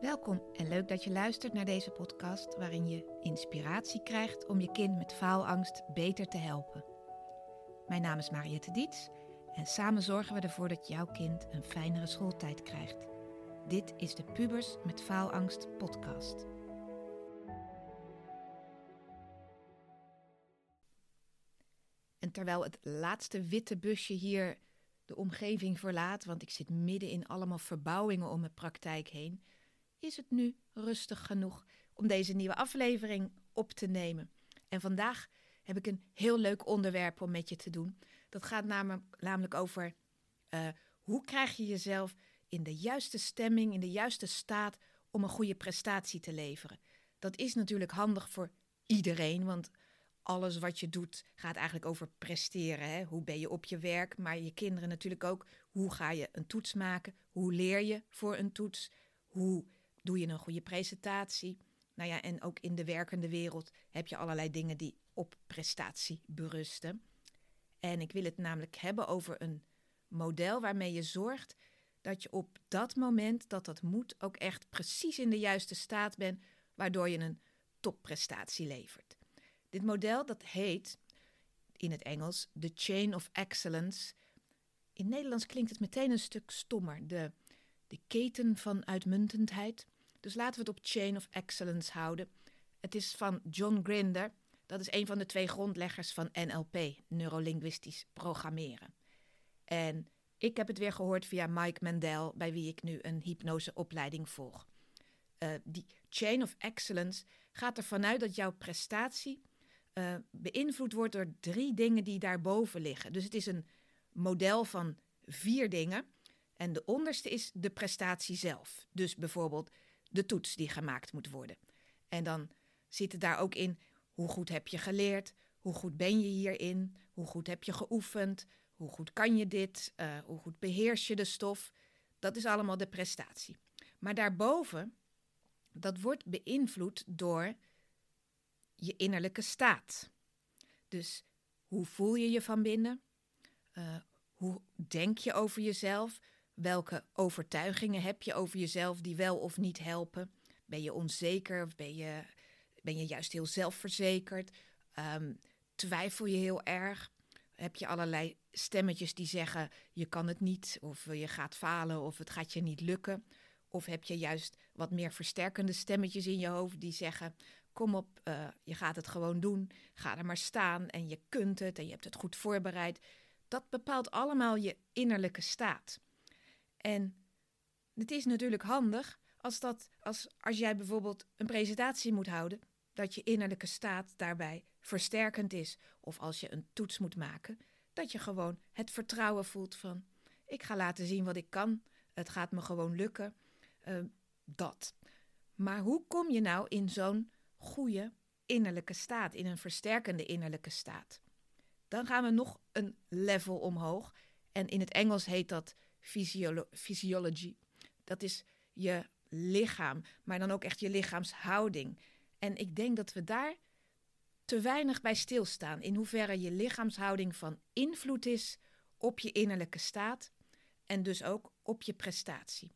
Welkom en leuk dat je luistert naar deze podcast waarin je inspiratie krijgt om je kind met faalangst beter te helpen. Mijn naam is Mariette Diets en samen zorgen we ervoor dat jouw kind een fijnere schooltijd krijgt. Dit is de Pubers met Faalangst podcast. En terwijl het laatste witte busje hier de omgeving verlaat, want ik zit midden in allemaal verbouwingen om mijn praktijk heen, is het nu rustig genoeg om deze nieuwe aflevering op te nemen. En vandaag heb ik een heel leuk onderwerp om met je te doen. Dat gaat namelijk over uh, hoe krijg je jezelf in de juiste stemming, in de juiste staat om een goede prestatie te leveren. Dat is natuurlijk handig voor iedereen, want alles wat je doet gaat eigenlijk over presteren. Hè? Hoe ben je op je werk, maar je kinderen natuurlijk ook. Hoe ga je een toets maken? Hoe leer je voor een toets? Hoe doe je een goede presentatie? Nou ja, en ook in de werkende wereld heb je allerlei dingen die op prestatie berusten. En ik wil het namelijk hebben over een model waarmee je zorgt dat je op dat moment dat dat moet ook echt precies in de juiste staat bent, waardoor je een topprestatie levert. Dit model dat heet in het Engels de Chain of Excellence. In Nederlands klinkt het meteen een stuk stommer, de, de keten van uitmuntendheid. Dus laten we het op Chain of Excellence houden. Het is van John Grinder. Dat is een van de twee grondleggers van NLP, neurolinguistisch programmeren. En ik heb het weer gehoord via Mike Mendel, bij wie ik nu een hypnoseopleiding volg. Uh, die Chain of Excellence gaat ervan uit dat jouw prestatie uh, beïnvloed wordt door drie dingen die daarboven liggen. Dus het is een model van vier dingen. En de onderste is de prestatie zelf. Dus bijvoorbeeld de toets die gemaakt moet worden. En dan zit het daar ook in hoe goed heb je geleerd, hoe goed ben je hierin, hoe goed heb je geoefend, hoe goed kan je dit, uh, hoe goed beheers je de stof. Dat is allemaal de prestatie. Maar daarboven, dat wordt beïnvloed door je innerlijke staat. Dus hoe voel je je van binnen? Uh, hoe denk je over jezelf? Welke overtuigingen heb je over jezelf die wel of niet helpen? Ben je onzeker of ben je, ben je juist heel zelfverzekerd? Um, twijfel je heel erg? Heb je allerlei stemmetjes die zeggen je kan het niet of je gaat falen of het gaat je niet lukken? Of heb je juist wat meer versterkende stemmetjes in je hoofd die zeggen kom op, uh, je gaat het gewoon doen, ga er maar staan en je kunt het en je hebt het goed voorbereid. Dat bepaalt allemaal je innerlijke staat. En het is natuurlijk handig als, dat, als, als jij bijvoorbeeld een presentatie moet houden, dat je innerlijke staat daarbij versterkend is. Of als je een toets moet maken, dat je gewoon het vertrouwen voelt van: ik ga laten zien wat ik kan, het gaat me gewoon lukken. Uh, dat. Maar hoe kom je nou in zo'n goede innerlijke staat, in een versterkende innerlijke staat? Dan gaan we nog een level omhoog. En in het Engels heet dat physiology. Dat is je lichaam, maar dan ook echt je lichaamshouding. En ik denk dat we daar te weinig bij stilstaan. In hoeverre je lichaamshouding van invloed is op je innerlijke staat en dus ook op je prestatie.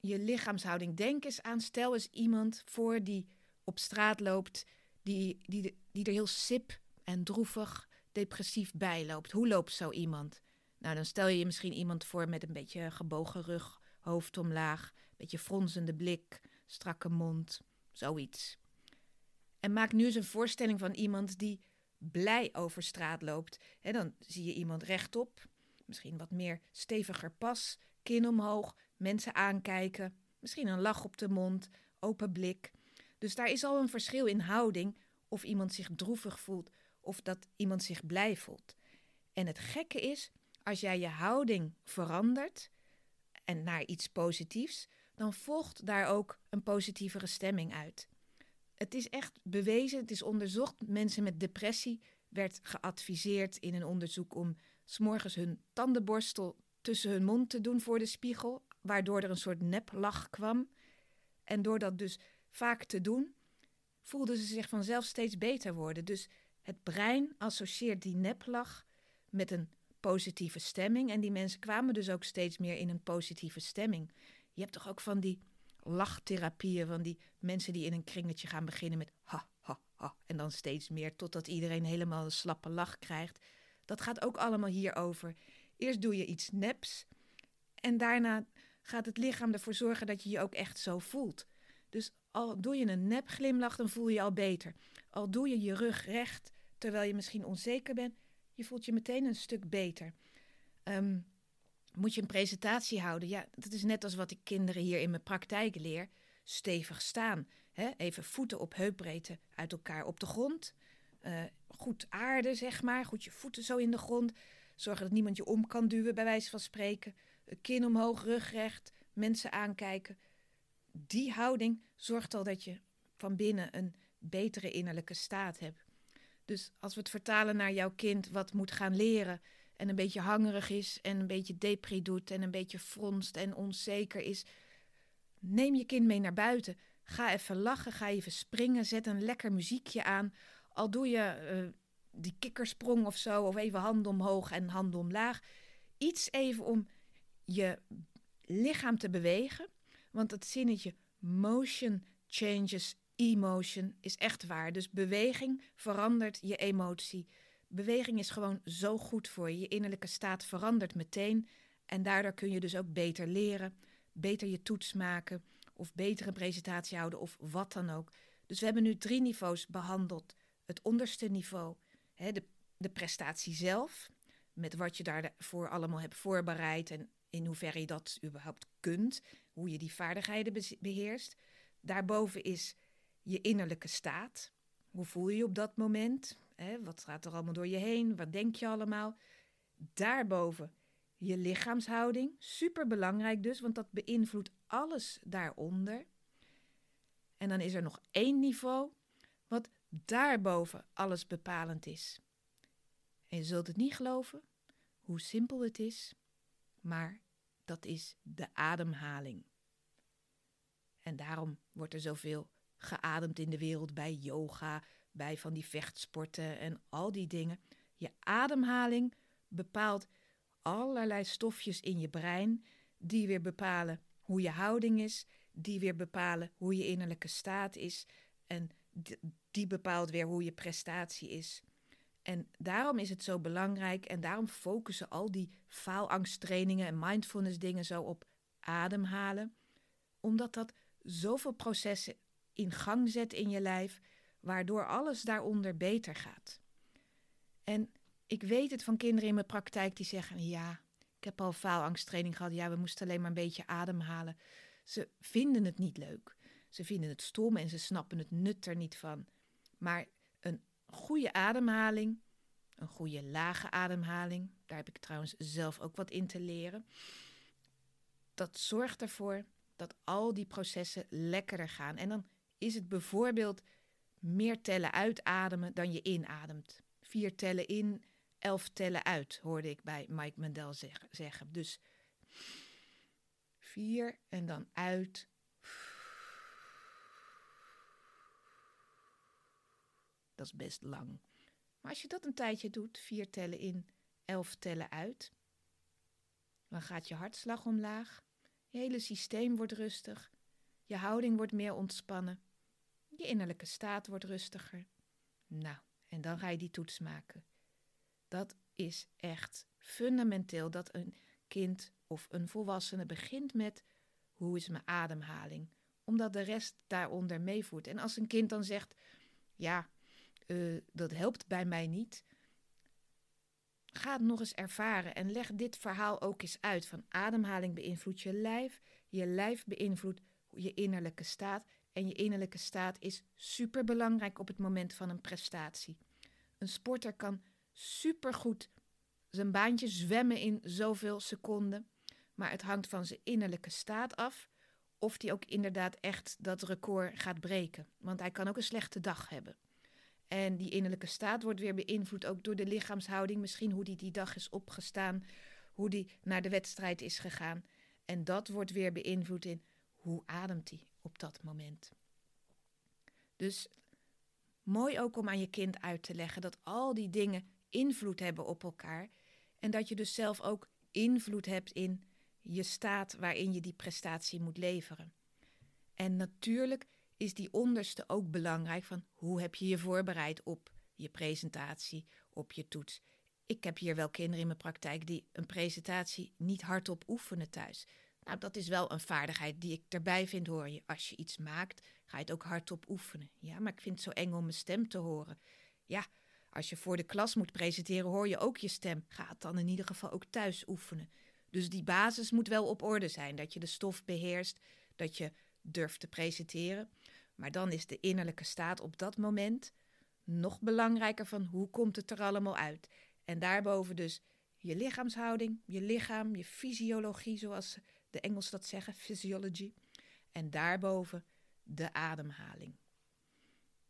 Je lichaamshouding. Denk eens aan, stel eens iemand voor die op straat loopt, die, die, die er heel sip en droevig, depressief bij loopt. Hoe loopt zo iemand? Nou, dan stel je je misschien iemand voor met een beetje gebogen rug, hoofd omlaag, beetje fronsende blik, strakke mond, zoiets. En maak nu eens een voorstelling van iemand die blij over straat loopt. Dan zie je iemand rechtop, misschien wat meer steviger pas, kin omhoog, mensen aankijken, misschien een lach op de mond, open blik. Dus daar is al een verschil in houding of iemand zich droevig voelt of dat iemand zich blij voelt. En het gekke is, als jij je houding verandert en naar iets positiefs, dan volgt daar ook een positievere stemming uit. Het is echt bewezen, het is onderzocht. Mensen met depressie werd geadviseerd in een onderzoek om s'morgens hun tandenborstel tussen hun mond te doen voor de spiegel, waardoor er een soort neplach kwam. En door dat dus vaak te doen, voelden ze zich vanzelf steeds beter worden. Dus het brein associeert die neplach met een positieve stemming. En die mensen kwamen dus ook steeds meer in een positieve stemming. Je hebt toch ook van die lachtherapieën van die mensen die in een kringetje gaan beginnen met ha, ha, ha. En dan steeds meer totdat iedereen helemaal een slappe lach krijgt. Dat gaat ook allemaal hierover. Eerst doe je iets neps en daarna gaat het lichaam ervoor zorgen dat je je ook echt zo voelt. Dus al doe je een nep glimlach, dan voel je je al beter. Al doe je je rug recht, terwijl je misschien onzeker bent, je voelt je meteen een stuk beter. Um, moet je een presentatie houden? Ja, dat is net als wat ik kinderen hier in mijn praktijk leer. Stevig staan. Hè? Even voeten op heupbreedte uit elkaar op de grond. Uh, goed aarden, zeg maar. Goed je voeten zo in de grond. Zorgen dat niemand je om kan duwen, bij wijze van spreken. Kin omhoog, rug recht. Mensen aankijken. Die houding zorgt al dat je van binnen een betere innerlijke staat hebt. Dus als we het vertalen naar jouw kind wat moet gaan leren en een beetje hangerig is en een beetje depri doet en een beetje fronst en onzeker is, neem je kind mee naar buiten. Ga even lachen, ga even springen, zet een lekker muziekje aan. Al doe je uh, die kikkersprong of zo, of even handen omhoog en handen omlaag. Iets even om je lichaam te bewegen. Want het zinnetje motion changes emotion is echt waar. Dus beweging verandert je emotie. Beweging is gewoon zo goed voor je. Je innerlijke staat verandert meteen. En daardoor kun je dus ook beter leren, beter je toets maken of betere presentatie houden of wat dan ook. Dus we hebben nu drie niveaus behandeld. Het onderste niveau, hè, de, de prestatie zelf, met wat je daarvoor allemaal hebt voorbereid en in hoeverre je dat überhaupt kunt, hoe je die vaardigheden beheerst. Daarboven is je innerlijke staat. Hoe voel je je op dat moment? Hè, wat gaat er allemaal door je heen? Wat denk je allemaal? Daarboven je lichaamshouding. Super belangrijk dus, want dat beïnvloedt alles daaronder. En dan is er nog één niveau wat daarboven alles bepalend is. En je zult het niet geloven hoe simpel het is, maar dat is de ademhaling. En daarom wordt er zoveel geademd in de wereld bij yoga, bij van die vechtsporten en al die dingen. Je ademhaling bepaalt allerlei stofjes in je brein, die weer bepalen hoe je houding is, die weer bepalen hoe je innerlijke staat is en die bepaalt weer hoe je prestatie is. En daarom is het zo belangrijk en daarom focussen al die faalangsttrainingen en mindfulness dingen zo op ademhalen, omdat dat zoveel processen in gang zet in je lijf, waardoor alles daaronder beter gaat. En ik weet het van kinderen in mijn praktijk die zeggen: Ja, ik heb al faalangsttraining gehad. Ja, we moesten alleen maar een beetje ademhalen. Ze vinden het niet leuk. Ze vinden het stom en ze snappen het nut er niet van. Maar een goede ademhaling, een goede lage ademhaling, daar heb ik trouwens zelf ook wat in te leren. Dat zorgt ervoor dat al die processen lekkerder gaan. En dan is het bijvoorbeeld meer tellen uitademen dan je inademt. Vier tellen in, elf tellen uit, hoorde ik bij Mike Mendel zeggen. Dus vier en dan uit. Dat is best lang. Maar als je dat een tijdje doet, vier tellen in, elf tellen uit, dan gaat je hartslag omlaag, je hele systeem wordt rustig, je houding wordt meer ontspannen je innerlijke staat wordt rustiger. Nou, en dan ga je die toets maken. Dat is echt fundamenteel dat een kind of een volwassene begint met hoe is mijn ademhaling? Omdat de rest daaronder meevoert. En als een kind dan zegt, ja, uh, dat helpt bij mij niet. Ga het nog eens ervaren en leg dit verhaal ook eens uit. Van ademhaling beïnvloedt je lijf, je lijf beïnvloedt je innerlijke staat en je innerlijke staat is superbelangrijk op het moment van een prestatie. Een sporter kan supergoed zijn baantje zwemmen in zoveel seconden, maar het hangt van zijn innerlijke staat af of hij ook inderdaad echt dat record gaat breken. Want hij kan ook een slechte dag hebben. En die innerlijke staat wordt weer beïnvloed ook door de lichaamshouding, misschien hoe die die dag is opgestaan, hoe die naar de wedstrijd is gegaan. En dat wordt weer beïnvloed in hoe ademt hij op dat moment. Dus mooi ook om aan je kind uit te leggen dat al die dingen invloed hebben op elkaar en dat je dus zelf ook invloed hebt in je staat waarin je die prestatie moet leveren. En natuurlijk is die onderste ook belangrijk van hoe heb je je voorbereid op je presentatie, op je toets. Ik heb hier wel kinderen in mijn praktijk die een presentatie niet hardop oefenen thuis. Nou, dat is wel een vaardigheid die ik erbij vind horen. Als je iets maakt, ga je het ook hardop oefenen. Ja, maar ik vind het zo eng om mijn stem te horen. Ja, als je voor de klas moet presenteren, hoor je ook je stem. Ga het dan in ieder geval ook thuis oefenen. Dus die basis moet wel op orde zijn. Dat je de stof beheerst, dat je durft te presenteren. Maar dan is de innerlijke staat op dat moment nog belangrijker van hoe komt het er allemaal uit. En daarboven dus je lichaamshouding, je lichaam, je fysiologie, zoals de Engels dat zeggen, physiology. En daarboven de ademhaling.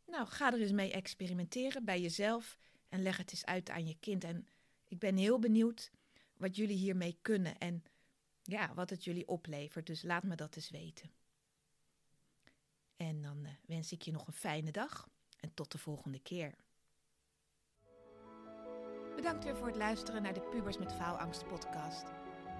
Nou, ga er eens mee experimenteren bij jezelf en leg het eens uit aan je kind. En ik ben heel benieuwd wat jullie hiermee kunnen en ja, wat het jullie oplevert. Dus laat me dat eens weten. En dan uh, wens ik je nog een fijne dag en tot de volgende keer. Bedankt weer voor het luisteren naar de Pubers met Faalangst podcast.